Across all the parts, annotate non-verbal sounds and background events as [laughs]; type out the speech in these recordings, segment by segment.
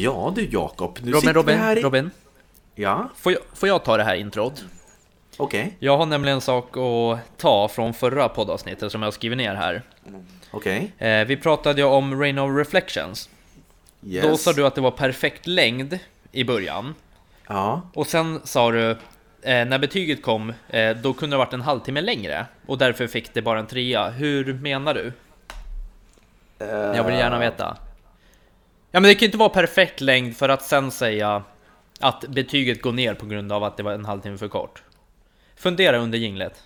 Ja du Jakob, nu Robin, sitter Robin, vi här i... Robin. Ja, Får jag, får jag ta det här introt? okej, Jag har nämligen en sak att ta från förra poddavsnittet som jag har skrivit ner här. okej. Eh, vi pratade ju om Rain of Reflections. Yes. Då sa du att det var perfekt längd i början. Ja, Och sen sa du, eh, när betyget kom, eh, då kunde det varit en halvtimme längre. Och därför fick det bara en trea. Hur menar du? Jag vill gärna veta. Ja men det kan ju inte vara perfekt längd för att sen säga att betyget går ner på grund av att det var en halvtimme för kort. Fundera under jinglet.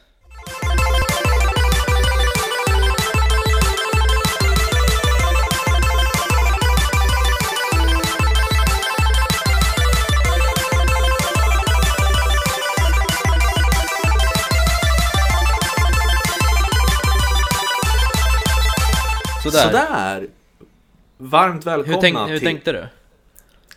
Sådär. Sådär. Varmt välkomna Hur, tänk, hur till... tänkte du?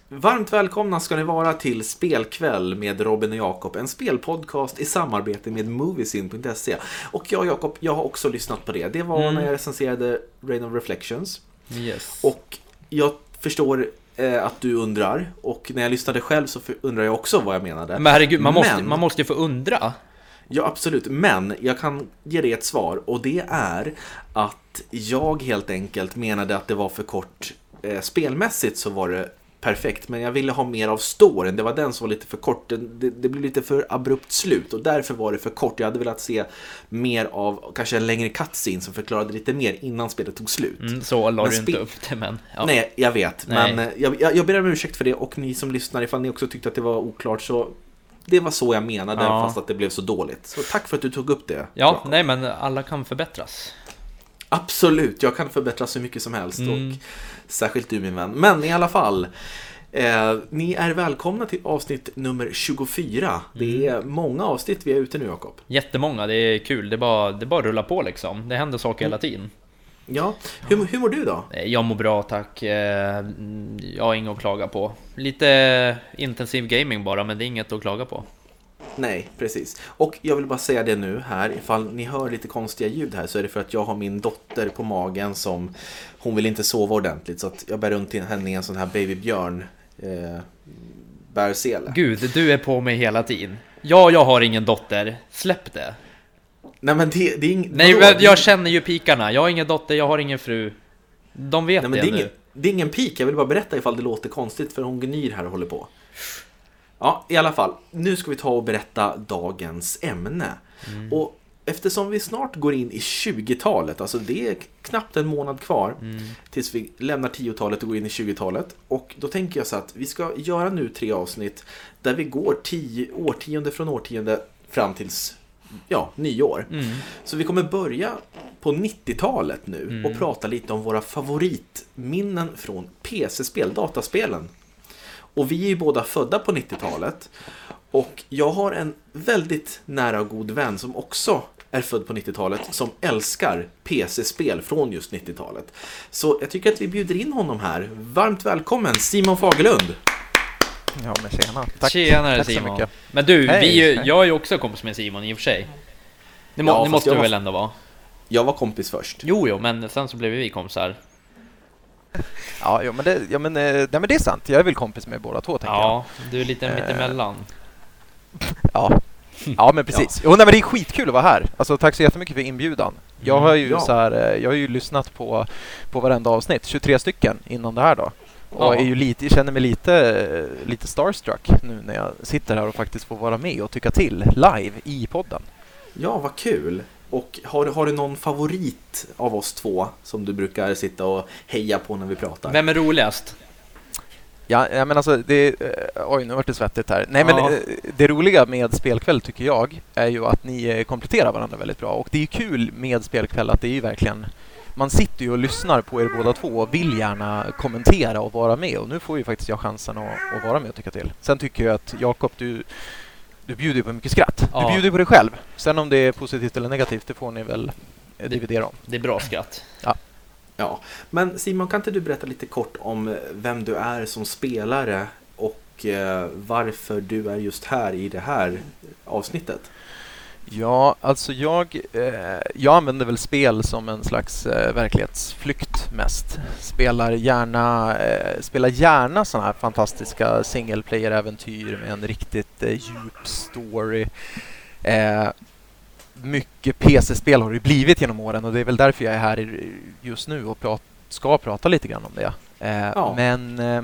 Varmt välkomna ska ni vara till Spelkväll med Robin och Jakob, en spelpodcast i samarbete med Moviesin.se. Och jag Jakob, jag har också lyssnat på det. Det var Mm. när jag recenserade Rain of Reflections. Yes. Och jag förstår eh, att du undrar, och när jag lyssnade själv så undrar jag också vad jag menade. Men herregud, man måste, Men- man måste ju få undra. Ja, absolut. Men jag kan ge dig ett svar och det är att jag helt enkelt menade att det var för kort. Eh, spelmässigt så var det perfekt, men jag ville ha mer av storyn. Det var den som var lite för kort. Det, det, det blev lite för abrupt slut och därför var det för kort. Jag hade velat se mer av kanske en längre cutscene som förklarade lite mer innan spelet tog slut. Mm, så la Men du inte upp det, men... Ja. Nej, jag vet. Nej. Men eh, jag, jag, jag ber om ursäkt för det och ni som lyssnar, ifall ni också tyckte att det var oklart så det var så jag menade, Ja. fast att det blev så dåligt. Så tack för att du tog upp det. Ja, Jakob. nej men alla kan förbättras. Absolut, jag kan förbättras så mycket som helst. Mm. Och särskilt du min vän. Men i alla fall. Eh, ni är välkomna till avsnitt nummer 24. Det Mm. är många avsnitt vi är ute nu Jakob. Jättemånga, det är kul. Det bara, det bara att rulla på liksom. Det händer saker hela tiden. Ja, hur, hur mår du då? Eh, Jag mår bra tack. Eh, Jag har inget att klaga på. Lite intensiv gaming bara, men det är inget att klaga på. Nej, precis. Och jag vill bara säga det nu här, ifall ni hör lite konstiga ljud här så är det för att jag har min dotter på magen som hon vill inte sova ordentligt så att jag bär runt till henne i en sån här babybjörn eh, bärsele. Gud, du är på mig hela tiden. Ja, jag har ingen dotter. Släpp det. Nej men det, det är ing... Nej, vadå? men jag känner ju pikarna. Jag har ingen dotter, jag har ingen fru. De vet Nej, men det, det, är nu. ingen, det är ingen pik, jag vill bara berätta ifall det låter konstigt för hon gnyr här och håller på. Ja, i alla fall. Nu ska vi ta och berätta dagens ämne. Mm. Och eftersom vi snart går in i 20-talet, alltså det är knappt en månad kvar Mm. tills vi lämnar 10-talet och går in i 20-talet. Och då tänker jag så att vi ska göra nu tre avsnitt där vi går tio, årtionde från årtionde fram tills ja, nyår. Mm. Så vi kommer börja på 90-talet nu Mm. och prata lite om våra favoritminnen från PC-spel, dataspelen. Och vi är ju båda födda på 90-talet. Och jag har en väldigt nära och god vän som också är född på 90-talet som älskar PC-spel från just 90-talet. Så jag tycker att vi bjuder in honom här. Varmt välkommen Simon Fagerlund! Ja men tjena. Tack. Tjenare Tack så Simon. mycket. Men du, Hej, vi, är ju- hej. jag är ju också kompis med Simon i och för sig. Det, må, Ja, det fast måste jag du var- väl ändå vara? Jag var kompis först. Jo, jo, men sen så blev vi kompisar. Ja, ja, men det, ja men, eh, nej, men det är sant. Jag är väl kompis med båda två tänker jag. Ja, du är lite Eh, mittemellan. [laughs] Ja. Ja men precis. Jo, nej, men det är skitkul att vara här. Alltså, tack så jättemycket för inbjudan. Jag Mm, har ju, ja. så här, eh, jag har ju lyssnat på, på varenda avsnitt, 23 stycken innan det här då. Och Ja. är ju lite, jag känner mig lite, lite starstruck nu när jag sitter här och faktiskt får vara med och tycka till live i podden. Ja, vad kul! Och har, du- har du någon favorit av oss två som du brukar sitta och heja på när vi pratar? Vem är roligast? Ja, men alltså det... eh, oj, nu vart det svettigt här. Nej, men Ja. eh, det roliga med spelkväll tycker jag är ju att ni eh, kompletterar varandra väldigt bra. Och det är ju kul med spelkväll att det är ju verkligen... Man sitter ju och lyssnar på er båda två och vill gärna kommentera och vara med. Och nu får ju faktiskt jag chansen att, att vara med och tycka till. Sen tycker jag att Jakob, du, du bjuder ju på mycket skratt. Ja. Du bjuder på dig själv. Sen om det är positivt eller negativt, det får ni väl eh, dividera om. Det är bra skratt. Ja, men Simon, kan inte du berätta lite kort om vem du är som spelare och eh, varför du är just här i det här avsnittet? Ja, alltså jag, eh, jag använder väl spel som en slags eh, verklighetsflykt mest. Spelar gärna, eh, spelar gärna sådana här fantastiska single player-äventyr med en riktigt eh, djup story. Eh, mycket PC-spel har det blivit genom åren och det är väl därför jag är här just nu och prat, ska prata lite grann om det. Eh, ja. Men eh,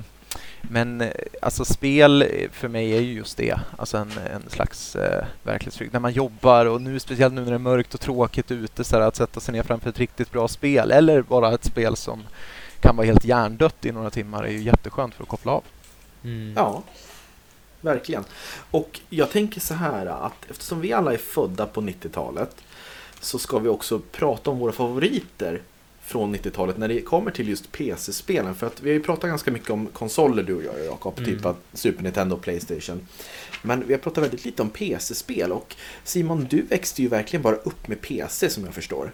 men eh, alltså spel för mig är ju just det, alltså en, en slags eh, verklighetsflykt. När man jobbar och nu speciellt nu när det är mörkt och tråkigt ute så att sätta sig ner framför ett riktigt bra spel eller bara ett spel som kan vara helt hjärndött i några timmar är ju jätteskönt för att koppla av. Mm. Ja, verkligen. Och jag tänker så här att eftersom vi alla är födda på 90-talet så ska vi också prata om våra favoriter från 90-talet när det kommer till just PC-spelen. För att vi har ju pratat ganska mycket om konsoler du och jag Jakob, typ mm. typ Super Nintendo och Playstation. Men vi har pratat väldigt lite om PC-spel och Simon, du växte ju verkligen bara upp med PC som jag förstår.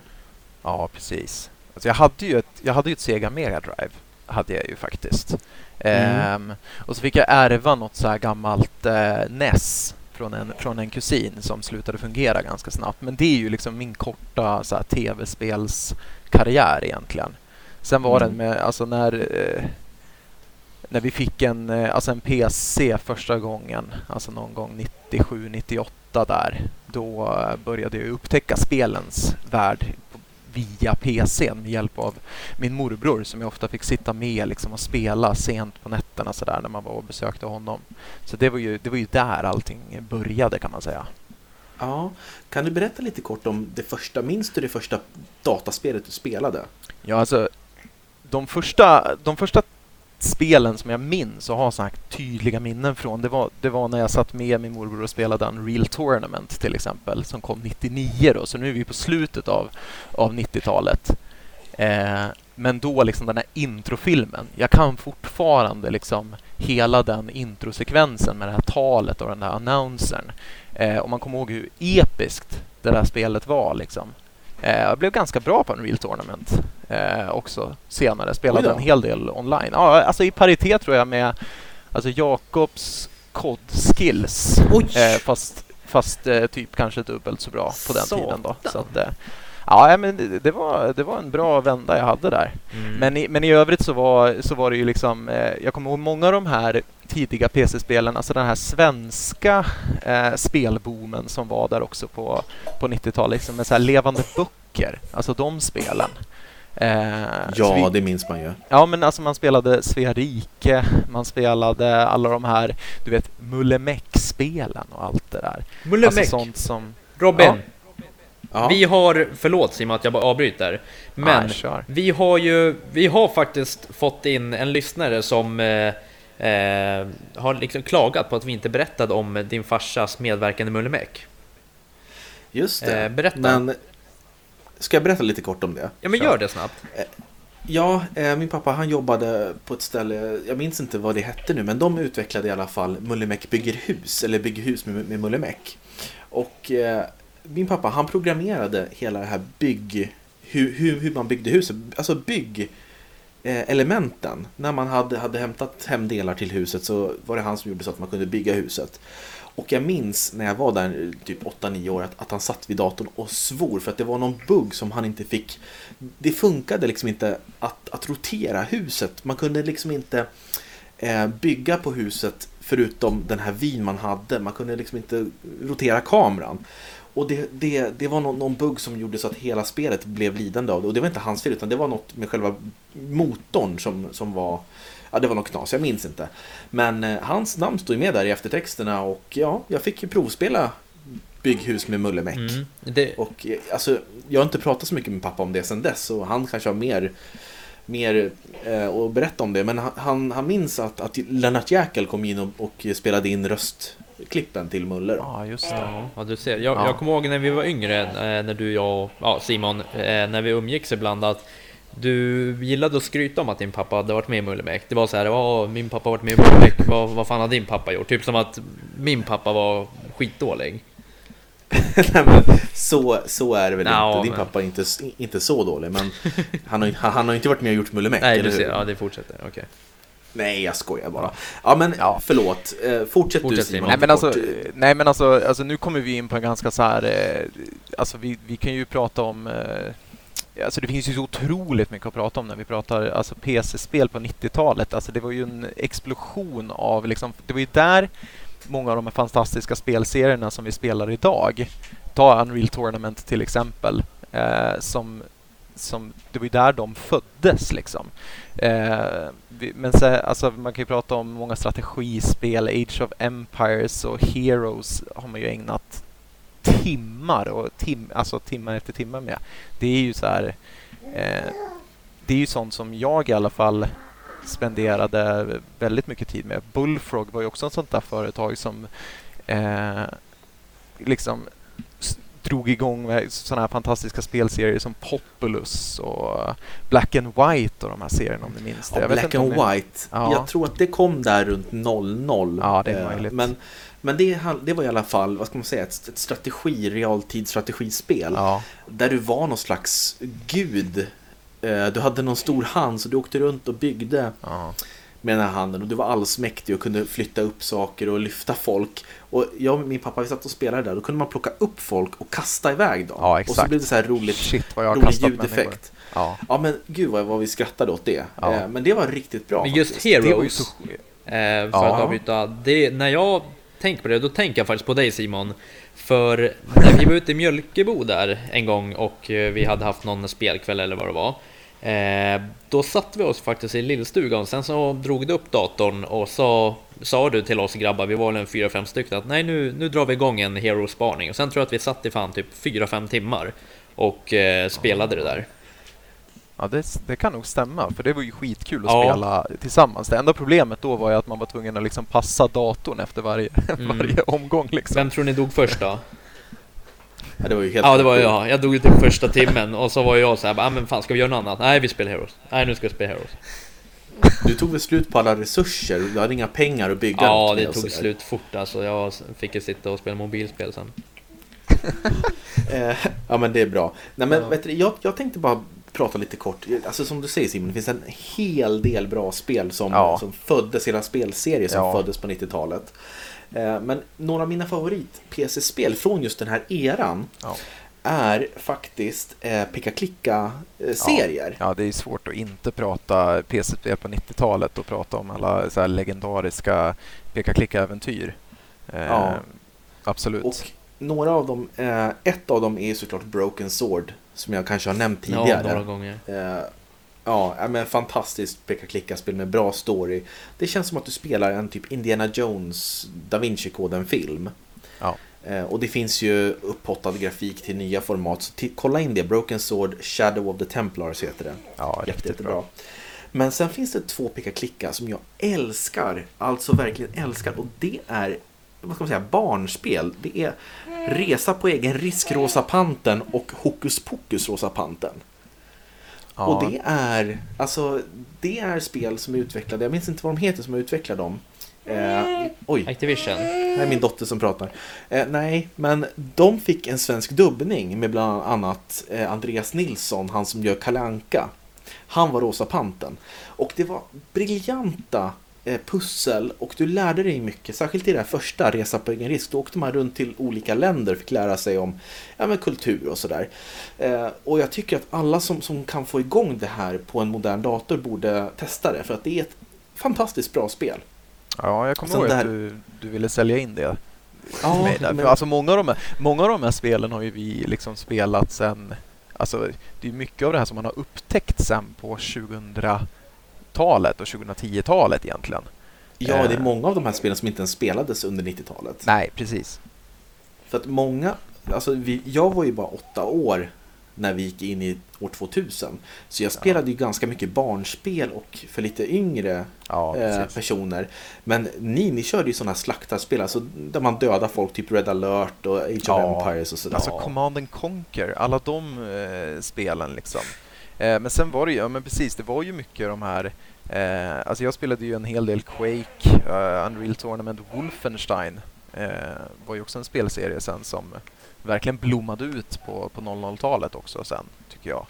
Ja, precis. Alltså jag, hade ju ett, jag hade ju ett Sega Mega Drive, hade jag ju faktiskt. Mm. Ehm, och så fick jag ärva något så här gammalt eh, NES från en, från en kusin som slutade fungera ganska snabbt. Men det är ju liksom min korta så här, tv-spels karriär egentligen. Sen var mm. den med, alltså när, eh, när vi fick en, eh, alltså en PC första gången, alltså någon gång 97, 98 där, då eh, började jag upptäcka spelens värld via PC med hjälp av min morbror som jag ofta fick sitta med liksom och spela sent på nätterna så där när man var och besökte honom. Så det var ju, det var ju där allting började kan man säga. Ja, kan du berätta lite kort om det första, minns du det första dataspelet du spelade? Ja, alltså de första, de första spelen som jag minns och har så här tydliga minnen från, det var, det var när jag satt med min morbror och spelade Unreal Tournament till exempel, som kom 99 då, så nu är vi på slutet av, av 90-talet. Eh, men då liksom den här introfilmen, jag kan fortfarande liksom hela den introsekvensen med det här talet och den där annonsern. Eh, och man kommer ihåg hur episkt det där spelet var. Liksom. Eh, jag blev ganska bra på en Real Tournament eh, också senare. Spelade en hel del online. Ja, alltså I paritet tror jag med alltså Jakobs COD-skills. Eh, fast fast typ kanske dubbelt så bra på den Satan. tiden. Då. Så att, Ja, men det, var, det var en bra vända jag hade där. Mm. Men, i, men i övrigt så var, så var det ju liksom, eh, jag kommer ihåg många av de här tidiga PC-spelen, alltså den här svenska eh, spelboomen som var där också på, på 90-talet, liksom med så levande böcker, alltså de spelen. Eh, ja, vi, det minns man ju. Ja, men alltså man spelade Svea rike, man spelade alla de här, du vet, Mullemäck-spelen och allt det där. Mullemäck? Alltså sånt som... Robin! Ja. Vi har, förlåt Simon att jag bara avbryter, men ja, vi har ju, vi har faktiskt fått in en lyssnare som eh, eh, har liksom klagat på att vi inte berättade om din farsas medverkan i Mullemäck. Just det. Eh, berätta. Men, ska jag berätta lite kort om det? Ja, men gör det snabbt. Eh, ja, eh, min pappa han jobbade på ett ställe, jag minns inte vad det hette nu, men de utvecklade i alla fall Mullemäck bygger hus, eller bygger hus med, med Mullemäck. Och eh, min pappa han programmerade hela det här bygg, hur, hur, hur man byggde huset, alltså bygg eh, elementen. När man hade, hade hämtat hem delar till huset så var det han som gjorde så att man kunde bygga huset. Och jag minns när jag var där, typ 8-9 år, att, att han satt vid datorn och svor för att det var någon bugg som han inte fick. Det funkade liksom inte att, att rotera huset. Man kunde liksom inte eh, bygga på huset förutom den här vin man hade. Man kunde liksom inte rotera kameran. Och det, det, det var någon, någon bugg som gjorde så att hela spelet blev lidande av det. Och det var inte hans fel utan det var något med själva motorn som, som var Ja, det var något knas, jag minns inte. Men eh, hans namn stod med där i eftertexterna och ja, jag fick ju provspela Bygghus med Mullemäck. Mm, det... Och eh, alltså, jag har inte pratat så mycket med pappa om det sen dess och han kanske har mer mer eh, att berätta om det. Men han, han minns att, att Lennart Jäkel kom in och, och spelade in röst, klippen till Muller. Ja, just det. Ja, du ser. Jag, ja. jag kommer ihåg när vi var yngre, eh, när du, jag och ja, Simon, eh, när vi umgicks ibland, att du gillade att skryta om att din pappa hade varit med i Mullemäck. Det var så här, ja, min pappa har varit med i Mullemäck, vad, vad fan har din pappa gjort? Typ som att min pappa var skitdålig. [laughs] Nej, men så, så är det väl no, inte. Din men... pappa är inte, inte så dålig, men han har, han har inte varit med och gjort Mullemäck, Nej, du ser, ja det fortsätter, okej. Okay. Nej, jag skojar bara. Ja, men ja. förlåt. Eh, fortsätt, Fortsätt du Simon. Nej, men, alltså, nej, men alltså, alltså, nu kommer vi in på en ganska så här... Eh, alltså, vi, vi kan ju prata om... Eh, alltså, det finns ju så otroligt mycket att prata om när vi pratar alltså, PC-spel på 90-talet. Alltså, det var ju en explosion av... Liksom, det var ju där många av de här fantastiska spelserierna som vi spelar idag. Ta Unreal Tournament till exempel. Eh, som som, det var ju där de föddes liksom. Eh, men så, alltså, man kan ju prata om många strategispel, Age of Empires och Heroes har man ju ägnat timmar och tim, alltså timmar efter timmar med. Det är ju så här, eh, det är ju sånt som jag i alla fall spenderade väldigt mycket tid med. Bullfrog var ju också ett sånt där företag som eh, liksom drog igång sådana här fantastiska spelserier som Populous och Black and White och de här serierna om ni minns det. Ja, Black and White. Ja. Jag tror att det kom där runt 00. Ja, det är eh, möjligt. Men, men det, det var i alla fall, vad ska man säga, ett, ett strategi, realtidsstrategispel. Ja. Där du var någon slags gud. Eh, du hade någon stor hand så du åkte runt och byggde. Ja med den här handen och du var allsmäktig och kunde flytta upp saker och lyfta folk. Och jag och min pappa vi satt och spelade där, då kunde man plocka upp folk och kasta iväg dem. Ja. Och så blev det så här roligt, Shit, vad jag rolig ljudeffekt. Ja. ja men gud vad, vad vi skrattade åt det. Ja. Eh, men det var riktigt bra. Men just faktiskt. Heroes, så... eh, för ja. att avbryta, det, när jag tänker på det, då tänker jag faktiskt på dig Simon. För när vi var ute i Mjölkebo där en gång och eh, vi hade haft någon spelkväll eller vad det var. Eh, då satte vi oss faktiskt i lillstugan, sen så drog du upp datorn och så sa du till oss grabbar, vi var väl en fyra fem stycken, att nej nu, nu drar vi igång en hero-spaning. Och sen tror jag att vi satt i fan typ fyra fem timmar och eh, spelade det där. Ja, det, det, kan nog stämma, för det var ju skitkul att ja. spela tillsammans. Det enda problemet då var ju att man var tvungen att liksom passa datorn efter varje, [laughs] mm. varje omgång. Liksom. Vem tror ni dog först då? Ja, det var ju helt Ja, det var jag. Jag dog ju typ första timmen och så var jag så här, ah, men fan ska vi göra något annat? Nej, vi spelar Heroes. Nej, nu ska vi spela Heroes. Du tog väl slut på alla resurser? Du hade inga pengar att bygga Ja, det tog slut fort alltså. Jag fick ju sitta och spela mobilspel sen. [laughs] Eh, ja, men det är bra. Nej, men ja. vet du, jag, jag tänkte bara prata lite kort. Alltså som du säger Simon, det finns en hel del bra spel som, ja. som föddes, hela spelserier som ja. föddes på 90-talet. Eh, men några av mina favorit-PC-spel från just den här eran ja. är faktiskt eh, peka-klicka-serier. Ja. ja. det är svårt att inte prata PC-spel på 90-talet och prata om alla så legendariska peka-klicka-äventyr. Eh, ja. Absolut. Och några av dem, eh, ett av dem är såklart Broken Sword som jag kanske har nämnt tidigare. Ja, några gånger. Ja, men fantastiskt peka-klicka-spel med bra story. Det känns som att du spelar en typ Indiana Jones Da Vinci-koden-film. Ja. Eh, och det finns ju upphottad grafik till nya format. Så kolla in det. Broken Sword Shadow of the Templars heter det. Ja, Jätte, jättebra. Men sen finns det två peka-klicka som jag älskar. Alltså verkligen älskar. Och det är vad ska man säga, barnspel. Det är Resa på egen risk Rosa Panten och Hokus Pokus Rosa Panten. Ja. Och det är, alltså, det är spel som är utvecklade, jag minns inte vad de heter som utvecklar dem. Eh, oj. Activision. Det är min dotter som pratar. Eh, nej, men de fick en svensk dubbning med bland annat eh, Andreas Nilsson, han som gör Kalanka. Han var Rosa Panten. Och det var briljanta pussel och du lärde dig mycket, särskilt i det här första Resa på egen risk. Då åkte man runt till olika länder och fick lära sig om ja, men kultur och sådär. Eh, och jag tycker att alla som, som kan få igång det här på en modern dator borde testa det för att det är ett fantastiskt bra spel. Ja, jag kommer ihåg att du, du ville sälja in det. Ja, men... Alltså många, av de här, många av de här spelen har ju vi liksom spelat sen... Alltså, det är mycket av det här som man har upptäckt sen på 2000 talet och 2010-talet egentligen. Ja, det är eh. många av de här spelen som inte ens spelades under 90-talet. Nej, precis. För att många, alltså vi, jag var ju bara åtta år när vi gick in i år 2000. Så jag spelade ju ganska mycket barnspel och för lite yngre ja, eh, personer. Men ni, ni körde ju sådana slaktarspel, alltså där man dödar folk, typ Red alert och Age ja. of Empires och sådär. Alltså Command and Conquer, alla de eh, spelen liksom. Eh, men sen var det ju, ja men precis, det var ju mycket de här Eh, alltså jag spelade ju en hel del Quake, uh, Unreal Tournament, Wolfenstein eh, var ju också en spelserie sen som verkligen blommade ut på, på 00-talet också sen, tycker jag.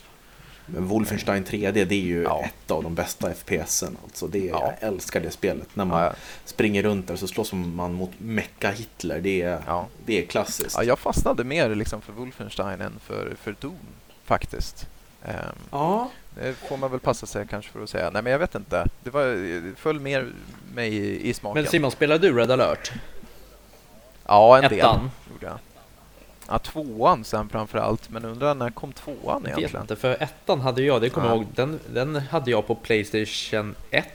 Men Wolfenstein 3D det är ju Ja. ett av de bästa FPSen. Alltså det, Ja. Jag älskar det spelet. När man Ja, springer runt där så slåss man mot Mecka Hitler. Det är, Ja. det är klassiskt. Ja, jag fastnade mer liksom för Wolfenstein än för, för Doom faktiskt. Ehm, ja. det får man väl passa sig kanske för att säga. Nej men jag vet inte. Det, var, det föll mer mig i, i smaken. Men Simon, spelar du Red alert? ja, en del Ettan? gjorde jag. Ja, tvåan sen framförallt. Men undrar när kom tvåan Jag vet egentligen? inte, för ettan hade jag, det kommer jag Ja. ihåg, den, den hade jag på Playstation 1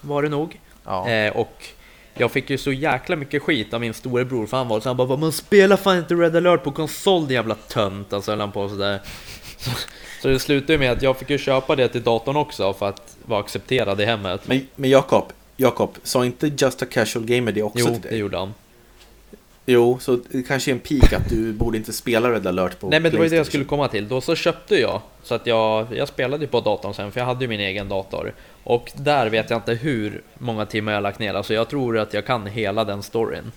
var det nog. Ja. Eh, och jag fick ju så jäkla mycket skit av min storebror för han var så han bara Man spelar fan inte Red alert på konsol din jävla tönt Alltså höll han på sådär så, så det slutade ju med att jag fick ju köpa det till datorn också för att vara accepterad i hemmet. Men, men Jakob, Jakob, sa inte Just a Casual Gamer det också Jo, till det dig? gjorde han. Jo, så det kanske är en peak att du borde inte spela Red alert på Nej men det var ju det jag skulle komma till, då så köpte jag Så att jag, jag spelade ju på datorn sen för jag hade ju min egen dator. Och där vet jag inte hur många timmar jag har lagt ner, alltså jag tror att jag kan hela den storyn.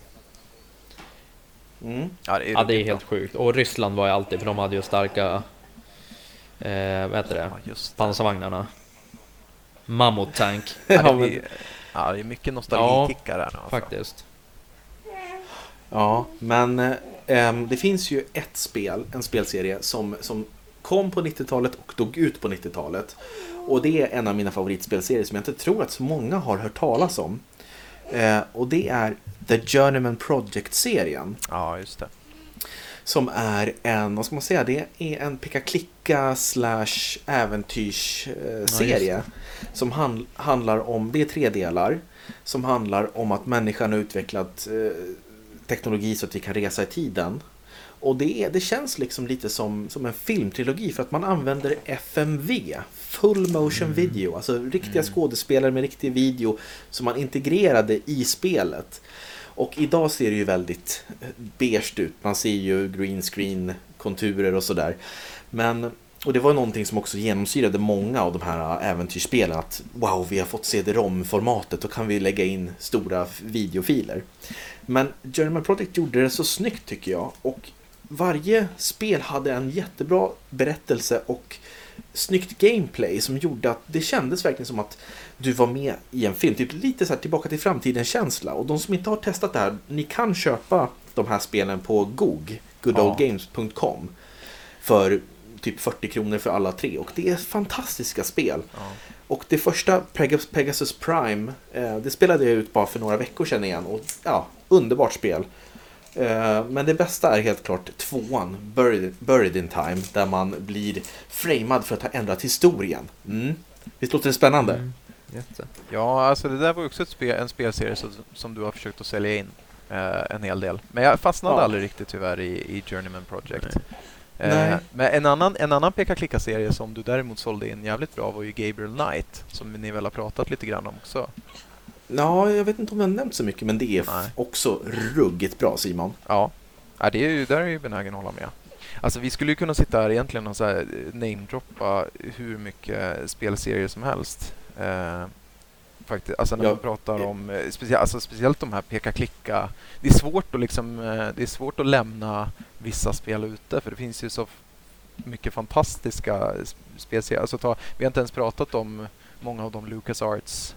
Mm. Ja, det är, Ja det är helt sjukt, och Ryssland var ju alltid för de hade ju starka Eh, vad heter det? Ja, just det. Pansarvagnarna Mammut tank Ja, [laughs] Ja, det, ja, det är mycket nostalgikickar här nu alltså. faktiskt Ja, men eh, det finns ju ett spel, en spelserie som, som kom på 90-talet och dog ut på 90-talet. Och det är en av mina favoritspelserier som jag inte tror att så många har hört talas om. Eh, och det är The Journeyman Project-serien. Ja, just det. Som är en, vad ska man säga, det är en peka-klicka slash äventyrsserie. som han, handlar om, det är tre delar. Som handlar om att människan har utvecklat eh, teknologi så att vi kan resa i tiden. Och det, är, det känns liksom lite som, som en filmtrilogi för att man använder FMV, Full Motion Video, alltså riktiga skådespelare med riktig video som man integrerade i spelet. Och idag ser det ju väldigt eh, beige ut, man ser ju green screen konturer och sådär. Men, och det var någonting som också genomsyrade många av de här eh, äventyrsspelen, att wow, vi har fått CD-ROM-formatet, då kan vi lägga in stora videofiler. Men German Project gjorde det så snyggt tycker jag. Och varje spel hade en jättebra berättelse och snyggt gameplay som gjorde att det kändes verkligen som att du var med i en film. Typ lite så här tillbaka till framtiden-känsla. Och de som inte har testat det här, ni kan köpa de här spelen på GOG, goodoldgames.com, för typ 40 kronor för alla tre. Och det är fantastiska spel. Ja. Och det första Pegasus, Prime, eh, det spelade jag ut bara för några veckor sedan igen. Och ja, underbart spel. Eh, men det bästa är helt klart tvåan, Buried, Buried in Time, där man blir framad för att ha ändrat historien. Mm. Visst låter det spännande? Mm, jätte. Ja, alltså det där var också spel, en spelserie som, som du har försökt att sälja in eh, en hel del. Men jag fastnade Ja. aldrig riktigt tyvärr i, i Journeyman Project. Nej. Eh, men en annan, en annan peka-klicka-serie som du däremot sålde in jävligt bra var ju Gabriel Knight, som ni väl har pratat lite grann om också. Ja, jag vet inte om jag har nämnt så mycket, men det är Nej. också ruggigt bra Simon. Ja, ja det är ju, där är jag ju benägen att hålla med. Alltså vi skulle ju kunna sitta här egentligen och så här namedroppa hur mycket spelserier som helst. Eh, faktiskt. Alltså när Ja. man pratar om, eh, specie, alltså speciellt de här peka-klicka. Det är svårt att liksom, eh, det är svårt att lämna vissa spel ute för det finns ju så mycket fantastiska spelserier. Alltså ta, vi har inte ens pratat om många av de LucasArts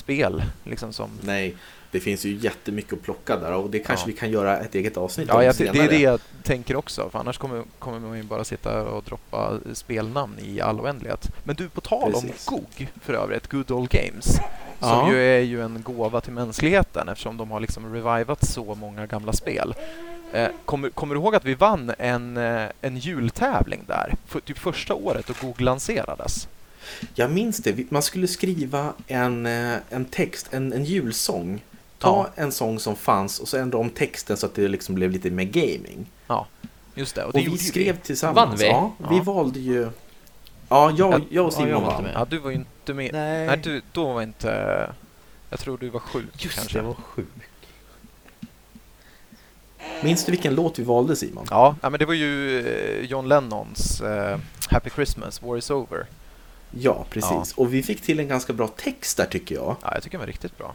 spel liksom som Nej, det finns ju jättemycket att plocka där och det kanske Ja. vi kan göra ett eget avsnitt Ja, om jag, senare. det är det jag tänker också. För annars kommer, kommer man ju bara sitta och droppa spelnamn i all oändlighet. Men du, på tal Precis. om GOG för övrigt, Good Old Games, som Ja. ju är ju en gåva till mänskligheten eftersom de har liksom revivat så många gamla spel. Eh, kommer, kommer du ihåg att vi vann en, eh, en jultävling där? För, typ första året då GOG lanserades. Jag minns det, Vi- man skulle skriva en, eh, en text, en, en julsång. Ta en sång som fanns och så ändra om texten så att det liksom blev lite mer gaming. Just det, och Och, det vi gjorde ju skrev vi. tillsammans. Vann vi? Ja, vi Ja. valde ju... Ja, jag, Ja, jag och ja, Simon jag var inte vann. med. Ja, du var ju inte med. Nej, Nej, du, då var inte... Jag tror du var sjuk just kanske. det, var sjuk. Minns du vilken låt vi valde Simon? Ja, ja, men det var ju eh, John Lennons eh, Happy Christmas, War is over. Ja, precis. Och vi fick till en ganska bra text där tycker jag. Ja, jag tycker den var riktigt bra.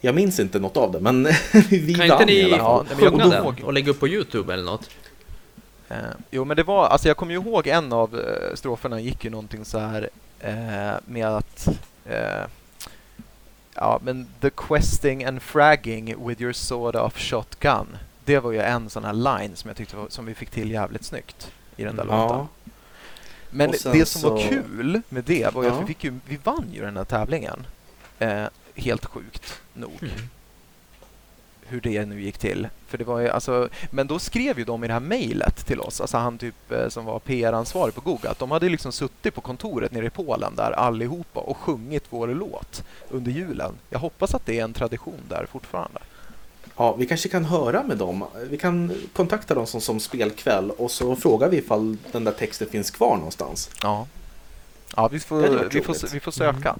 Jag minns inte något av det, men [laughs] vi Kan vann inte i ni alla fall. Ja, sjunga den och lägga upp på Youtube eller något? Eh, jo, men det var, alltså jag kommer ju ihåg en av eh, stroferna gick ju någonting så här eh, med att eh, ja, men the questing and fragging with your sword off shotgun. Det var ju en sån här line som jag tyckte var, som vi fick till jävligt snyggt i den där Ja. låten. Men det som var så- kul med det var ju Ja. att vi, fick ju, vi vann ju den här tävlingen. Eh, helt sjukt nog Mm. hur det nu gick till. För det var ju, alltså, men då skrev ju de i det här mejlet till oss, alltså han typ eh, som var PR-ansvarig på Google, att de hade liksom suttit på kontoret nere i Polen där allihopa och sjungit vår låt under julen. Jag hoppas att det är en tradition där fortfarande. Ja, vi kanske kan höra med dem. Vi kan kontakta dem som, som spelkväll och så frågar vi ifall den där texten finns kvar någonstans. Ja, ja vi, får, vi, får, vi får söka.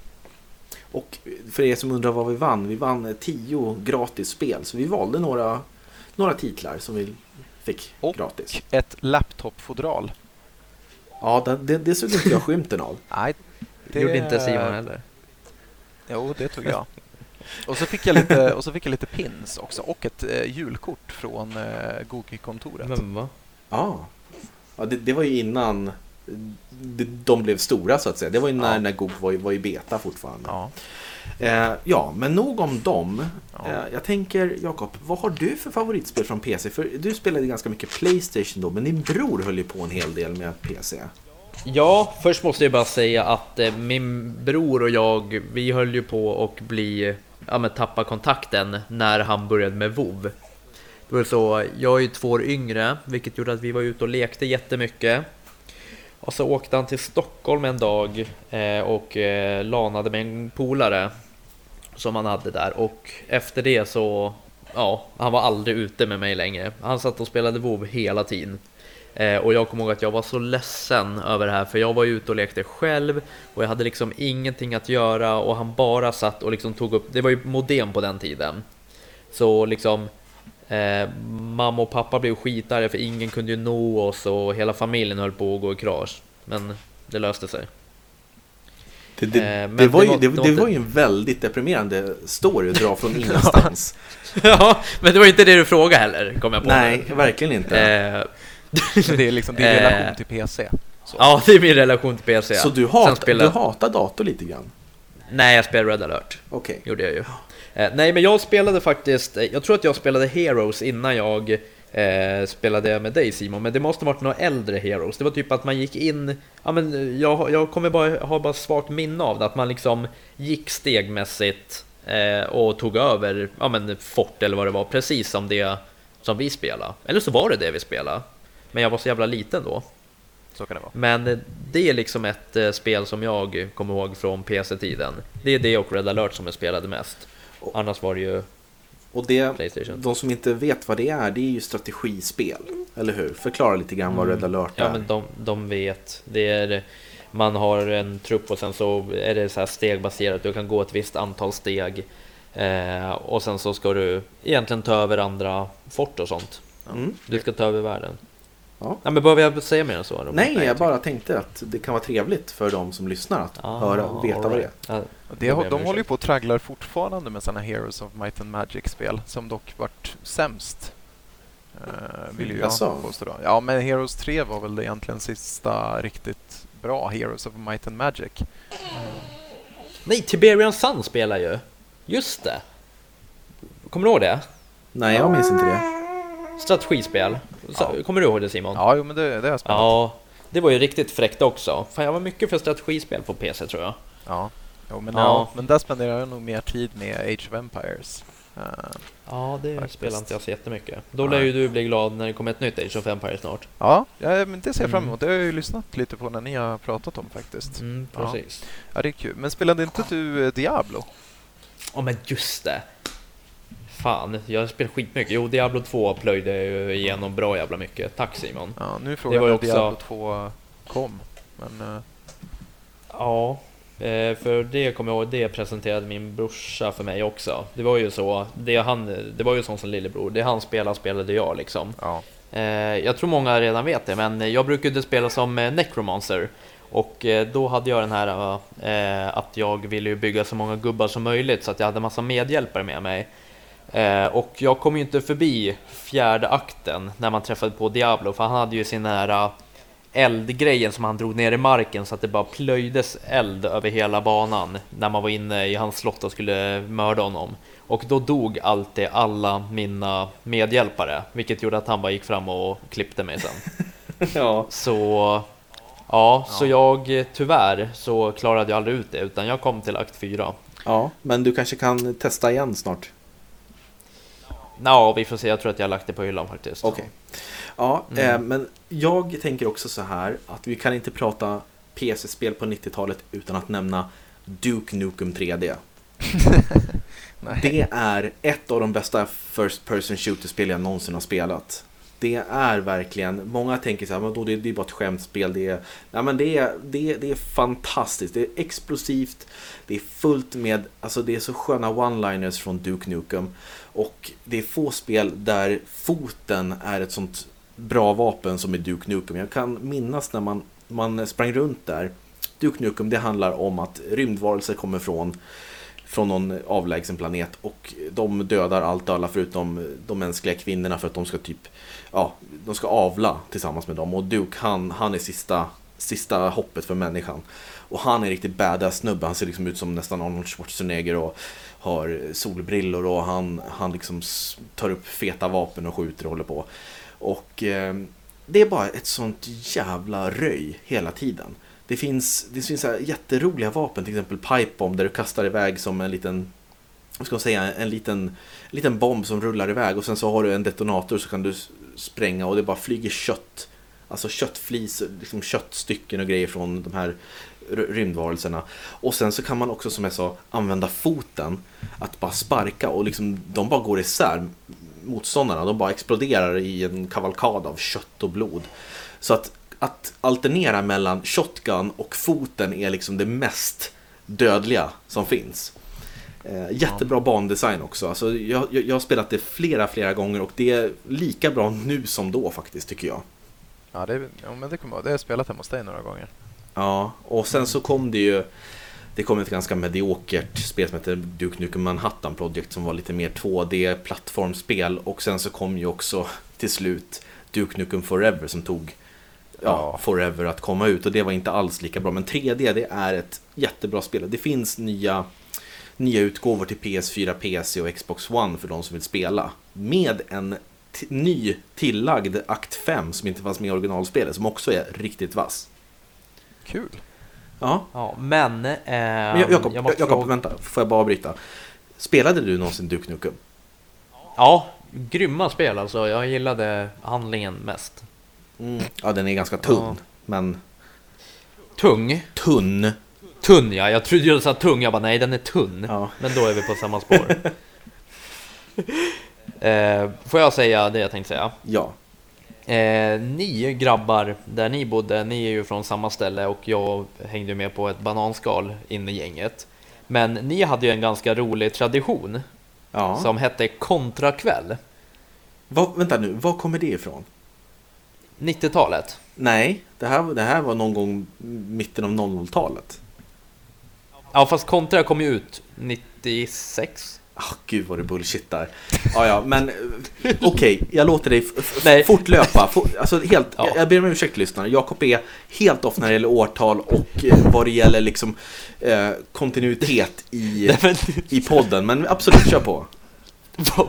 Och för er som undrar vad vi vann, vi vann tio gratis spel. Så vi valde några, några titlar som vi fick Och- gratis. Och ett laptopfodral. Ja, det, det, det såg inte jag skymten av. [laughs] Nej, Det gjorde inte Simon heller. Jo, det tog jag. Och så fick jag lite, och så fick jag lite pins också och ett eh, julkort från eh, Google-kontoret. Men va? Ja, ja det, det var ju innan de, de blev stora så att säga. Det var ju när, Ja. när Google var, i- var i beta fortfarande. Ja. Eh, ja, men nog om dem. Ja. Eh, jag tänker, Jakob, vad har du för favoritspel från PC? För du spelade ganska mycket Playstation då, men din bror höll ju på en hel del med PC. Ja, först måste jag bara säga att eh, min bror och jag, vi höll ju på att bli, ja men tappa kontakten när han började med WoW. Det var så, jag är ju två år yngre, vilket gjorde att vi var ute och lekte jättemycket. Och så åkte han till Stockholm en dag eh, och eh, lanade med en polare som han hade där och efter det så, ja, han var aldrig ute med mig längre. Han satt och spelade WoW hela tiden. Eh, och jag kommer ihåg att jag var så ledsen över det här för jag var ju ute och lekte själv och jag hade liksom ingenting att göra och han bara satt och liksom tog upp, det var ju modem på den tiden. Så liksom eh, mamma och pappa blev skitarga för ingen kunde ju nå oss och hela familjen höll på att gå i krasch. Men det löste sig. Det, det, Eh, det, var, ju, det, var ju en väldigt deprimerande story att dra från [laughs] ingenstans. [laughs] ja, men det var inte det du frågade heller, kom jag på Nej, verkligen inte. Eh, det är liksom din Eh. relation till PC. Så. ja, det är min relation till PC. Så du, hat, spelade- du hatar dator lite grann? Nej, jag spelar Red alert. Okej. gjorde jag ju. Eh, nej, men jag spelade faktiskt, eh, jag tror att jag spelade Heroes innan jag eh, spelade med dig Simon, men det måste varit några äldre Heroes. Det var typ att man gick in, ja men jag, jag kommer bara ha bara svagt minne av det, att man liksom gick stegmässigt eh, och tog över, ja men fort eller vad det var, precis som det som vi spelade. Eller så var det det vi spelade. Men jag var så jävla liten då. Så kan det vara. Men eh, det är liksom ett eh, spel som jag kommer ihåg från PC-tiden. Det är det och Red alert som jag spelade mest. Annars var det ju Och det, Playstation. de som inte vet vad det är, det är ju strategispel. Eller hur? Förklara lite grann vad Red alert är. Ja men de, de vet. Det är, man har en trupp och sen så är det så här stegbaserat. Du kan gå ett visst antal steg. Eh, och sen så ska du egentligen ta över andra fort och sånt. Mm. Du ska ta över världen. Ja. Ja, men behöver jag säga mer än så? Nej, jag tycker- bara tänkte att det kan vara trevligt för de som lyssnar att Ah, höra och veta all vad det är. right. Ja, Det, jag de håller ju på och tragglar fortfarande med såna Heroes of Might and Magic-spel som dock vart sämst. Uh, vill ju jag Jaså? påstå då. Ja, men Heroes 3 var väl egentligen sista riktigt bra Heroes of Might and Magic. Nej, Tiberian Sun spelar ju. Just det. Kommer du ihåg det? Nej, jag minns inte det. Strategispel. Ja. Kommer du ihåg det Simon? Ja, jo, men det, det har jag spelat. Ja, det var ju riktigt fräckt också. Fan, jag var mycket för strategispel på PC tror jag. Ja. Jo, men, Ja. ja. men där spenderar jag nog mer tid med Age of Empires. Eh, Ja, det Faktiskt. spelar inte jag så jättemycket. Då lär ju du bli glad när det kommer ett nytt Age of Empires snart. ja, ja, men det ser jag fram Mm. emot. Det har jag ju lyssnat lite på när ni har pratat om faktiskt. Mm, Ja. precis. Ja, det är kul. Men spelade inte du eh, Diablo? Ja, men just det. Fan, jag har spelat skitmycket. Jo, Diablo 2 plöjde jag ju igenom bra jävla mycket. Tack Simon. Ja, nu var ju när också- Diablo 2 kom. Men eh, Ja, eh, för det kommer jag ihåg, det presenterade min brorsa för mig också. Det var ju så, det, han, det var ju sånt som lillebror, det han spelade spelade jag liksom. ja. Eh, jag tror många redan vet det, men jag brukade spela som Necromancer. Och då hade jag den här att jag ville bygga så många gubbar som möjligt så att jag hade massa medhjälpare med mig. Eh, och jag kom ju inte förbi fjärde akten när man träffade på Diablo, för han hade ju sin här eldgrejen som han drog ner i marken så att det bara plöjdes eld över hela banan när man var inne i hans slott och skulle mörda honom. Och då dog alltid alla mina medhjälpare, vilket gjorde att han bara gick fram och klippte mig sen. [laughs] ja. Så ja, så jag tyvärr så klarade jag aldrig ut det utan jag kom till akt 4. Ja, men du kanske kan testa igen snart? Ja, vi får se. Jag tror att jag har lagt det på hyllan faktiskt. Okej. Okay. Ja, mm. eh, men jag tänker också så här att vi kan inte prata PC-spel på 90-talet utan att nämna Duke Nukem 3D. [laughs] det är ett av de bästa First Person Shooter-spel jag någonsin har spelat. Det är verkligen, många tänker så här, men då det, det är bara ett skämtspel. Det är, nej, men det, är, det, det är fantastiskt, det är explosivt, det är fullt med, alltså det är så sköna one-liners från Duke Nukem. Och det är få spel där foten är ett sånt bra vapen som i Duke Nukem. Jag kan minnas när man, man sprang runt där. Duke Nukem det handlar om att rymdvarelser kommer från, från någon avlägsen planet och de dödar allt och alla förutom de mänskliga kvinnorna för att de ska typ ja, de ska avla tillsammans med dem och Duke han, han är sista, sista hoppet för människan. Och han är en riktigt badass snubbe, han ser liksom ut som nästan Arnold Schwarzenegger och har solbrillor och han, han liksom tar upp feta vapen och skjuter och håller på. Och eh, det är bara ett sånt jävla röj hela tiden. Det finns, det finns så jätteroliga vapen, till exempel pipebomb där du kastar iväg som en liten vad ska man säga, en liten, en liten bomb som rullar iväg och sen så har du en detonator så kan du spränga och det bara flyger kött. Alltså köttflis, liksom köttstycken och grejer från de här rymdvarelserna. Och sen så kan man också som jag sa använda foten att bara sparka och liksom de bara går isär motståndarna. De bara exploderar i en kavalkad av kött och blod. Så att, att alternera mellan shotgun och foten är liksom det mest dödliga som finns. Eh, jättebra bandesign också. Alltså, jag, jag, jag, har spelat det flera, flera gånger och det är lika bra nu som då faktiskt tycker jag. Ja, det, ja men det, kommer, det har jag spelat hemma hos dig några gånger. Ja, och sen så kom det ju det kom ett ganska mediokert spel som heter Duke Nukem Manhattan Project som var lite mer 2D-plattformspel och sen så kom ju också till slut Duke Nukem Forever som tog ja, Forever att komma ut och det var inte alls lika bra men 3D det är ett jättebra spel. Det finns nya nya utgåvor till PS4, PC och Xbox One för de som vill spela. Med en ny tillagd akt 5 som inte fanns med i originalspelet som också är riktigt vass. Kul. Ja. ja men... Eh, men Jakob, jag Jakob fråga... vänta. Får jag bara avbryta? Spelade du någonsin Duke Nukem? Ja, grymma spel alltså. Jag gillade handlingen mest. Mm. Ja, den är ganska tunn, ja. men... Tung? Tunn. Tunn ja, jag trodde du sa tung, jag bara nej den är tunn. Ja. Men då är vi på samma spår. [laughs] eh, får jag säga det jag tänkte säga? Ja. Eh, ni grabbar, där ni bodde, ni är ju från samma ställe och jag hängde med på ett bananskal in i gänget. Men ni hade ju en ganska rolig tradition ja. som hette kontrakväll. Va, vänta nu, var kommer det ifrån? 90-talet? Nej, det här, det här var någon gång mitten av 00-talet. Ja, fast Kontra kom ju ut 96. Oh, gud vad du bullshittar. Ja, ja, men eh, okej, okay, jag låter dig Nej. fortlöpa. For, alltså, helt, ja. jag, jag ber om ursäkt lyssnare. Jakob är helt off när det gäller årtal och eh, vad det gäller liksom, eh, kontinuitet i, [laughs] i podden. Men absolut, kör på.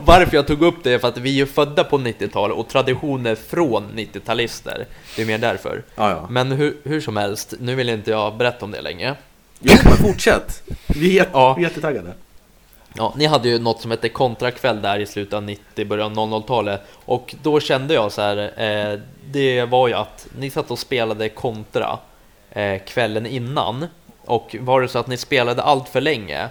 Varför jag tog upp det är för att vi är födda på 90-talet och traditioner från 90-talister. Det är mer därför. Ja, ja. Men hur, hur som helst, nu vill inte jag berätta om det länge. Jo, men fortsätt. Vi är, ja. vi är jättetaggade. Ja, ni hade ju något som hette kontrakväll där i slutet av 90, början av 00-talet och då kände jag så här, eh, det var ju att ni satt och spelade kontra eh, kvällen innan och var det så att ni spelade allt för länge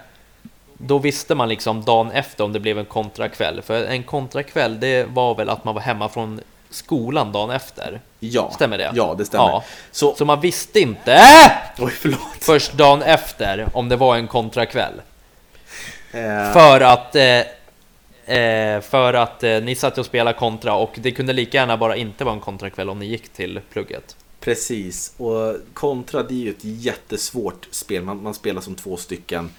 då visste man liksom dagen efter om det blev en kontrakväll. För en kontrakväll, det var väl att man var hemma från skolan dagen efter. Ja, stämmer det? Ja, det stämmer. Ja. Så, så man visste inte Oj, förlåt. först dagen efter om det var en kontrakväll. Eh. För att eh, eh, för att eh, ni satt och spelade kontra och det kunde lika gärna bara inte vara en kontrakväll om ni gick till plugget. Precis, och kontra det är ju ett jättesvårt spel. Man, man spelar som två stycken.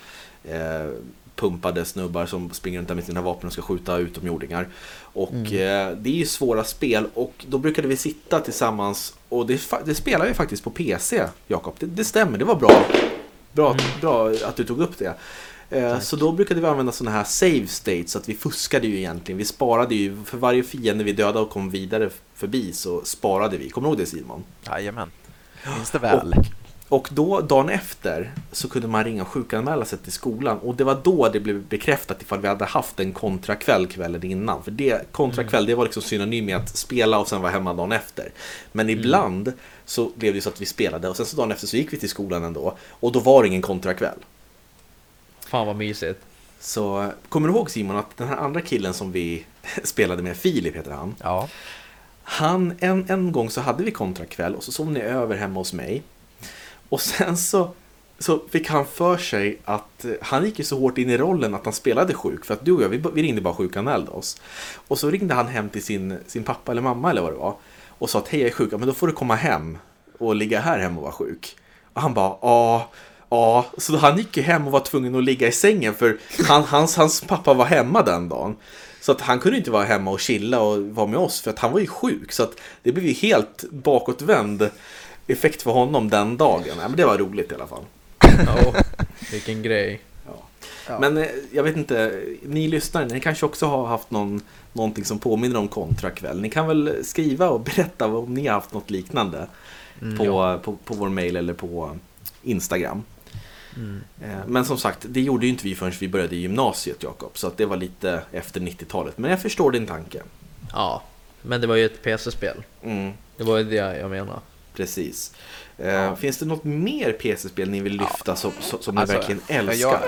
Eh, pumpade snubbar som springer runt där med sina vapen och ska skjuta utomjordingar. Och eh, det är ju svåra spel och då brukade vi sitta tillsammans och det, det spelar vi faktiskt på PC, Jakob. Det, det stämmer, det var bra. Bra, bra att du tog upp det. Eh, Så då brukade vi använda sådana här save states, så att vi fuskade ju egentligen. Vi sparade ju, för varje fiende vi dödade och kom vidare förbi så sparade vi. Kommer du ihåg det Simon? Jajamän. Minns det väl? Och då, dagen efter, så kunde man ringa och sjukanmäla sig till skolan. Och det var då det blev bekräftat ifall vi hade haft en kontrakväll kvällen innan. För det, kontrakväll, det var liksom synonym med att spela och sen vara hemma dagen efter. Men ibland så blev det så att vi spelade och sen så dagen efter så gick vi till skolan ändå. Och då var det ingen kontrakväll. Fan vad mysigt. Så kommer du ihåg Simon att den här andra killen som vi [laughs] spelade med, Filip heter han. Ja. Han, en, en gång så hade vi kontrakväll och så sov ni över hemma hos mig. Och sen så, så fick han för sig att eh, han gick ju så hårt in i rollen att han spelade sjuk. För att du och jag, vi, vi ringde bara sjukanmälde oss. Och så ringde han hem till sin, sin pappa eller mamma eller vad det var. Och sa att hej jag är sjuk, ja, men då får du komma hem och ligga här hemma och vara sjuk. Och han bara, ja, ja. Så han gick ju hem och var tvungen att ligga i sängen för han, hans, hans pappa var hemma den dagen. Så att han kunde inte vara hemma och chilla och vara med oss för att han var ju sjuk. Så att det blev ju helt bakåtvänd effekt för honom den dagen. Ja, men det var roligt i alla fall. Ja, vilken grej. Ja. Men eh, jag vet inte, ni lyssnare, ni kanske också har haft någon, någonting som påminner om kontrakväll. Ni kan väl skriva och berätta om ni har haft något liknande på, på, på vår mail eller på Instagram. Eh, Men som sagt, det gjorde ju inte vi förrän vi började i gymnasiet, Jakob. Så att det var lite efter 90-talet. Men jag förstår din tanke. Ja, men det var ju ett PC-spel. Mm, Det var ju det jag menade. precis. Eh, Finns det något mer PC-spel ni vill lyfta som, som, som Alltså, ni verkligen älskar? Jag,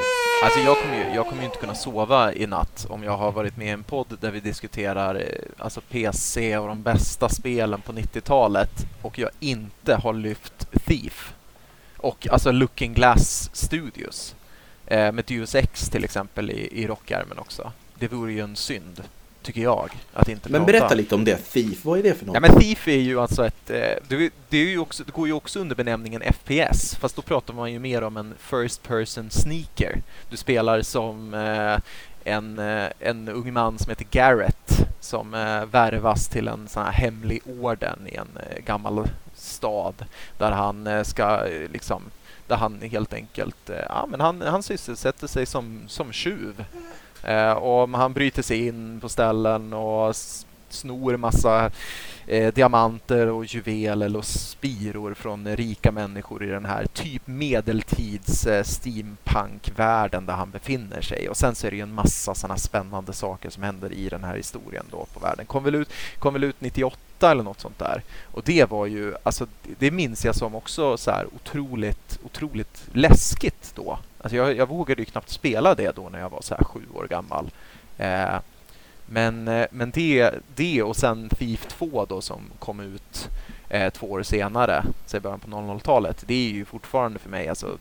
alltså jag kommer, ju, jag kommer ju inte kunna sova i natt om jag har varit med i en podd där vi diskuterar eh, alltså PC och de bästa spelen på 90-talet och jag inte har lyft Thief och alltså Looking Glass Studios eh, med Deus Ex till exempel i, i rockärmen också. Det vore ju en synd, tycker jag, att inte Men prata. berätta lite om det. Thief, vad är det för något? Ja men Thief är ju alltså ett, eh, det, det, ju också, det går ju också under benämningen FPS, fast då pratar man ju mer om en First Person Sneaker. Du spelar som eh, en, eh, en ung man som heter Garrett som eh, värvas till en sån här hemlig orden i en eh, gammal stad där han eh, ska eh, liksom där han helt enkelt, eh, ja men han, han sysselsätter sig som, som tjuv. Eh, och han bryter sig in på ställen och snor massa eh, diamanter och juveler och spiror från rika människor i den här typ medeltids eh, steampunk-världen där han befinner sig. Och sen så är det ju en massa sådana spännande saker som händer i den här historien då på världen. Kom väl ut, kom väl ut 98 eller något sånt där. Och det var ju, alltså det minns jag som också så här otroligt, otroligt läskigt då. Alltså jag, jag vågade ju knappt spela det då när jag var så här sju år gammal. Eh, men, eh, men det, det och sen FIF 2 då som kom ut eh, två år senare, i början på 00-talet, det är ju fortfarande för mig alltså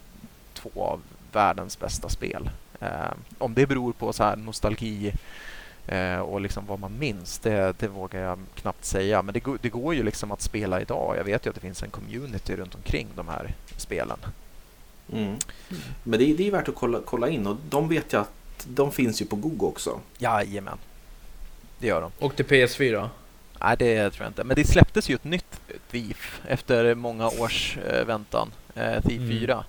två av världens bästa spel. Eh, om det beror på så här nostalgi eh, och liksom vad man minns, det, det vågar jag knappt säga. Men det, går- det går ju liksom att spela idag. Jag vet ju att det finns en community runt omkring de här spelen. Mm. Men det är, det är värt att kolla, kolla in och de vet jag att de finns ju på Google också. Jajamän, det gör de. Och till PS4. Nej, det tror jag inte. Men det släpptes ju ett nytt Thief efter många års eh, väntan. Eh, Thief Mm. 4.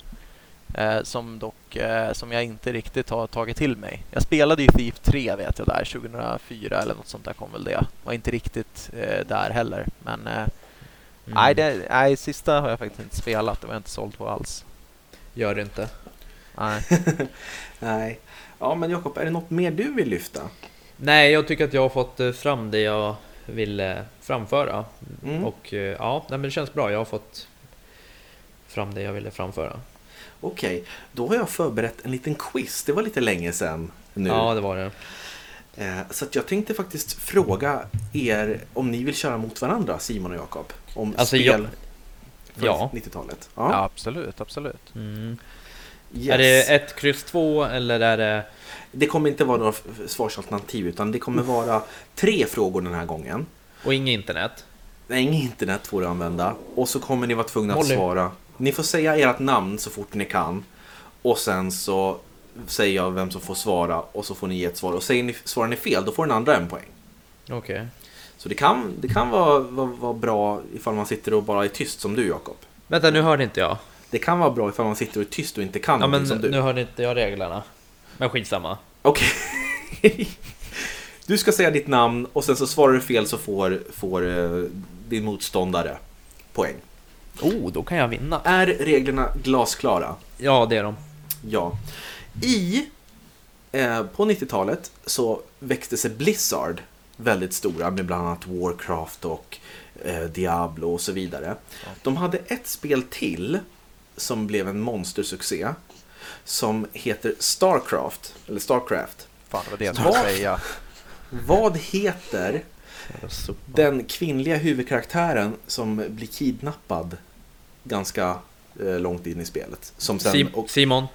Eh, som dock, eh, som jag inte riktigt har tagit till mig. Jag spelade ju Thief 3 vet jag där, 2004 eller något sånt där kom väl det. Var inte riktigt eh, där heller. Men eh, Mm. nej, det, nej, sista har jag faktiskt inte spelat. Det var jag inte såld på alls. Gör det inte. Nej. [laughs] Nej. Ja, men Jakob, är det något mer du vill lyfta? Nej, jag tycker att jag har fått eh, fram det jag ville framföra. Mm. Och eh, ja, nej, men det känns bra. Jag har fått fram det jag ville framföra. Okej, då har jag förberett en liten quiz. Det var lite länge sedan nu. Ja, det var det. Eh, Så att jag tänkte faktiskt fråga er om ni vill köra mot varandra, Simon och Jakob. Om Alltså, spel jag- från ja. 90-talet. Ja. Ja. absolut, absolut. Mm. Yes. Är det ett kryss två eller är det... Det kommer inte vara några svarsalternativ utan det kommer vara tre frågor den här gången. Och inget internet? Nej, inget internet får du använda. Och så kommer ni vara tvungna att Molly. svara. Ni får säga ert namn så fort ni kan. Och sen så säger jag vem som får svara och så får ni ge ett svar. Och säger ni, svarar ni fel, då får den andra en poäng. Okej. Så det kan, det kan vara, vara, vara bra ifall man sitter och bara är tyst som du Jakob. Vänta, nu hörde inte jag. Det kan vara bra ifall man sitter och är tyst och inte kan Ja, men som du. nu hörde inte jag reglerna. Men skitsamma. Okej. [laughs] Du ska säga ditt namn och sen så svarar du fel så får, får eh, din motståndare poäng. Oh, då kan jag vinna. Är reglerna glasklara? Ja, det är de. Ja. I, eh, på 90-talet så växte sig Blizzard väldigt stora med bland annat Warcraft och eh, Diablo och så vidare. De hade ett spel till som blev en monstersuccé som heter Starcraft, eller Starcraft. Fan, det var det jag Vad? skulle säga. Vad heter den kvinnliga huvudkaraktären som blir kidnappad ganska eh, långt in i spelet? Som sen... Sim- och, Simon.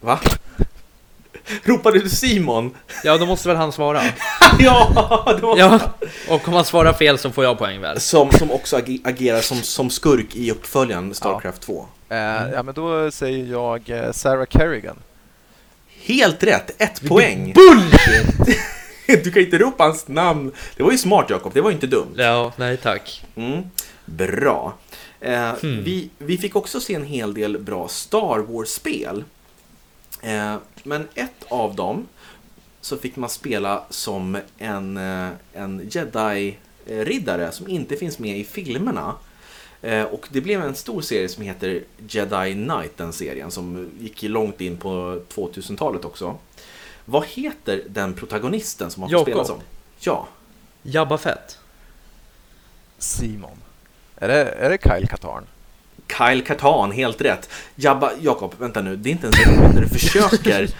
va? [laughs] Ropade du Simon? Ja, då måste väl han svara. [laughs] ja, det var Ja, och om han svarar fel så får jag poäng väl? Som, som också ag- agerar som, som skurk i uppföljaren Starcraft 2. Eh, ja, men då säger jag eh, Sarah Kerrigan. Helt rätt, ett poäng! Bullshit! [laughs] [laughs] Du kan inte ropa hans namn. Det var ju smart Jakob, det var ju inte dumt. Ja, nej tack. Mm. Bra. Eh, Hmm. vi, vi fick också se en hel del bra Star Wars-spel. Eh, men ett av dem så fick man spela som en, eh, en Jedi-riddare som inte finns med i filmerna. Eh, och det blev en stor serie som heter Jedi Knight, den serien, som gick långt in på 2000-talet också. Vad heter den protagonisten som man får Jakob. spela som? Ja, Jabba Fett. Simon. Är det, är det Kyle Katarn? Kyle Katan, helt rätt. Jabba, Jakob, vänta nu, det är inte ens roligt när du försöker. [laughs]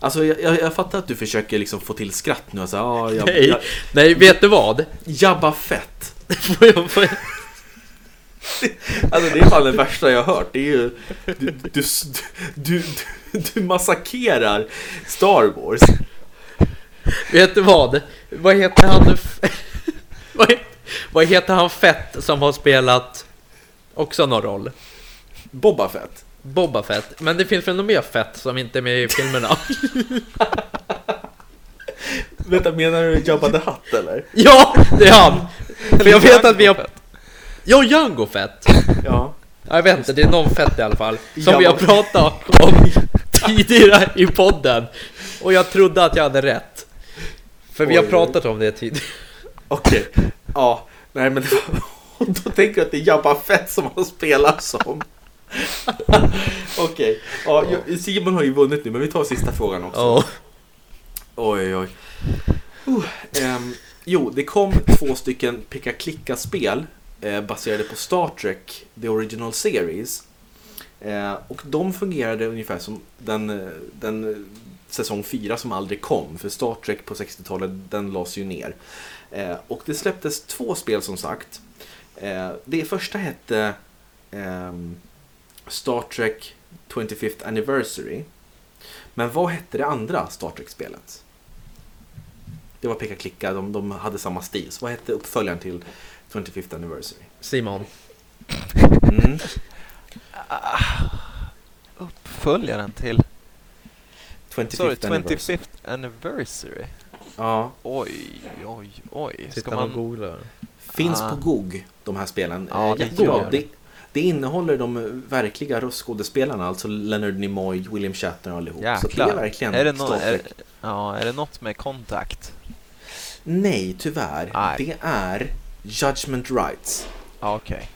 Alltså jag, jag, jag fattar att du försöker liksom få till skratt nu och säga ah, Nej, nej, vet du vad? Jabba Fett. [laughs] Får jag, får jag... Alltså det är fan det värsta jag har hört. Det är ju, du, du, du, du, massakrerar Star Wars. Vet du vad? Vad heter han? [laughs] vad, he- vad heter han Fett som har spelat också någon roll? Boba Fett. Boba Fett. Men det finns väl något mer Fett som inte är med i filmerna? Vänta, menar du Jabba the Hutt eller? ja, det är han! För jag vet att vi har... Ja, Django Fett! [laughs] Ja. Ja, Jag vet inte, det är någon Fett i alla fall. Som Ja, vi har pratat om [laughs] tidigare i podden. Och jag trodde att jag hade rätt. För vi har pratat om det tidigare. Okej. Ja, nej men [laughs] då tänker jag att det är Jabba Fett som han spelar som. Okej, ja, jag- Simon har ju vunnit nu men vi tar sista frågan också. Ja. Oj, oj, oj. Uh, ehm, jo, det kom två stycken picka-klicka-spel eh, baserade på Star Trek, The Original Series. Eh, och de fungerade ungefär som den, eh, den eh, säsong 4 som aldrig kom. För Star Trek på 60-talet, den lades ju ner. Eh, och det släpptes två spel som sagt. Eh, det första hette ehm, Star Trek 25th Anniversary. Men vad hette det andra Star Trek-spelet? Det var peka klicka, de, de hade samma stil. Så vad hette uppföljaren till 25th Anniversary? Simon. Mm. Uppföljaren till... 25th Sorry, Anniversary. 25th anniversary. Ja, Oj, oj, oj. Ska Sitter man googlar? finns Ah. på GOG de här spelen. Ja, det jättebra. gör det. Det, innehåller de verkliga röstskådespelarna, alltså Leonard Nimoy, William Shatner och allihop. Så det är Jäklar. verkligen Är det, no är, ja, är det något med kontakt? Nej, tyvärr. Nej. Det är Judgment Rights. Ja, okej.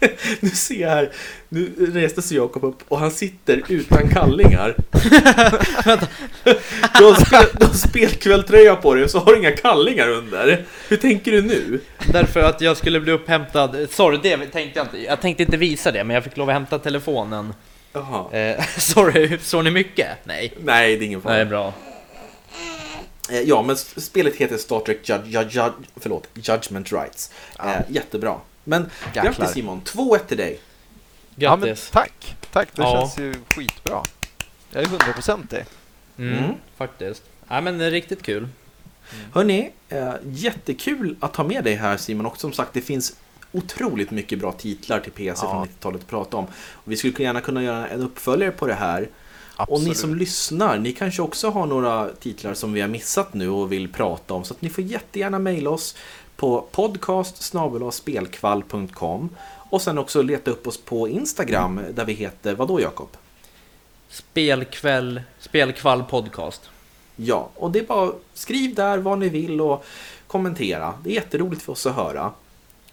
[laughs] Nu ser jag här, nu reste sig Jakob upp och han sitter utan kallingar. [laughs] [laughs] du, har spel, du har spelkvälltröja på dig och så har du inga kallingar under. Hur tänker du nu? Därför att jag skulle bli upphämtad. Sorry, det tänkte jag inte. Jag tänkte inte visa det, men jag fick lov att hämta telefonen. Jaha. Eh, sorry, såg ni mycket? Nej. Nej, det är ingen fara. Nej, bra. Eh, Ja, men spelet heter Star Trek Jud, Jud, Jud, förlåt, Judgment Rights. Ja. Eh, jättebra. Men Jäklar. grattis Simon, 2-1 till dig. Ja, Grattis. tack. Tack, det Ja. känns ju skitbra. Jag är hundraprocentig. Mm, Mm. Faktiskt. Nej, men det är riktigt kul. Hörni, eh, jättekul att ha med dig här Simon och som sagt det finns otroligt mycket bra titlar till PC Ja. från 90-talet att prata om. Och vi skulle gärna kunna göra en uppföljare på det här Och ni som lyssnar, ni kanske också har några titlar som vi har missat nu och vill prata om. Så att ni får jättegärna mejla oss på podcast och sen också leta upp oss på Instagram där vi heter, vadå Jakob? Spelkväll, spelkvall podcast. Ja, och det är bara skriv där vad ni vill och kommentera. Det är jätteroligt för oss att höra.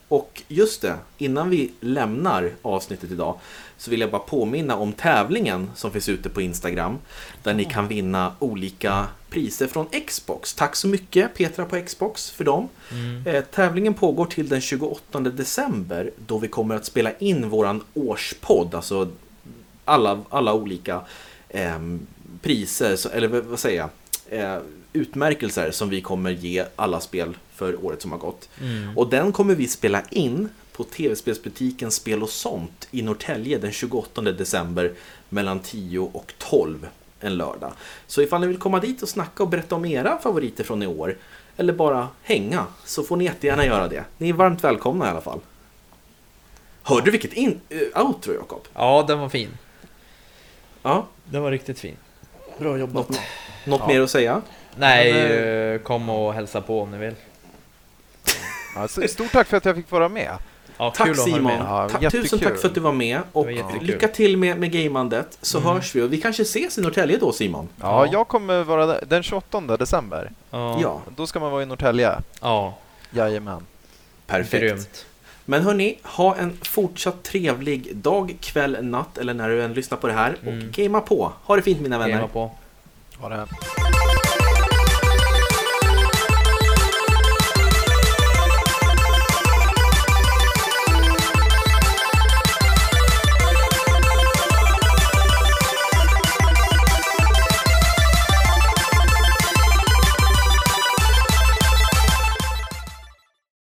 Och just det, innan vi lämnar avsnittet idag så vill jag bara påminna om tävlingen som finns ute på Instagram där ni kan vinna olika priser från Xbox. Tack så mycket Petra på Xbox för dem. Mm. Eh, tävlingen pågår till den 28 december då vi kommer att spela in våran årspodd, alltså alla, alla olika eh, priser, eller vad säger jag, eh, utmärkelser som vi kommer ge alla spel för året som har gått. Mm. Och den kommer vi spela in på tv-spelsbutiken Spel och sånt i Norrtälje den 28 december mellan 10 och 12 en lördag. Så ifall ni vill komma dit och snacka och berätta om era favoriter från i år eller bara hänga så får ni jättegärna göra det. Ni är varmt välkomna i alla fall. Hörde du vilket in, uh, outro Jakob? Ja, den var fin. Ja. Den var riktigt fin. Bra jobbat. Något, något ja. mer att säga? Nej, Men, eh, kom och hälsa på om ni vill. Ja, stort tack för att jag fick vara med. Ja, tack Simon! Ja, Ta tusen tack för att du var med och var lycka till med, med gamandet så mm. hörs vi och vi kanske ses i Norrtälje då Simon? Ja, ja. jag kommer vara där den 28 december. Ja. Då ska man vara i Norrtälje. Ja. Jajamän. Perfekt. Grymt. Men hörni, ha en fortsatt trevlig dag, kväll, natt eller när du än lyssnar på det här och mm. gamea på. Ha det fint mina vänner. Gamea på. Ha det.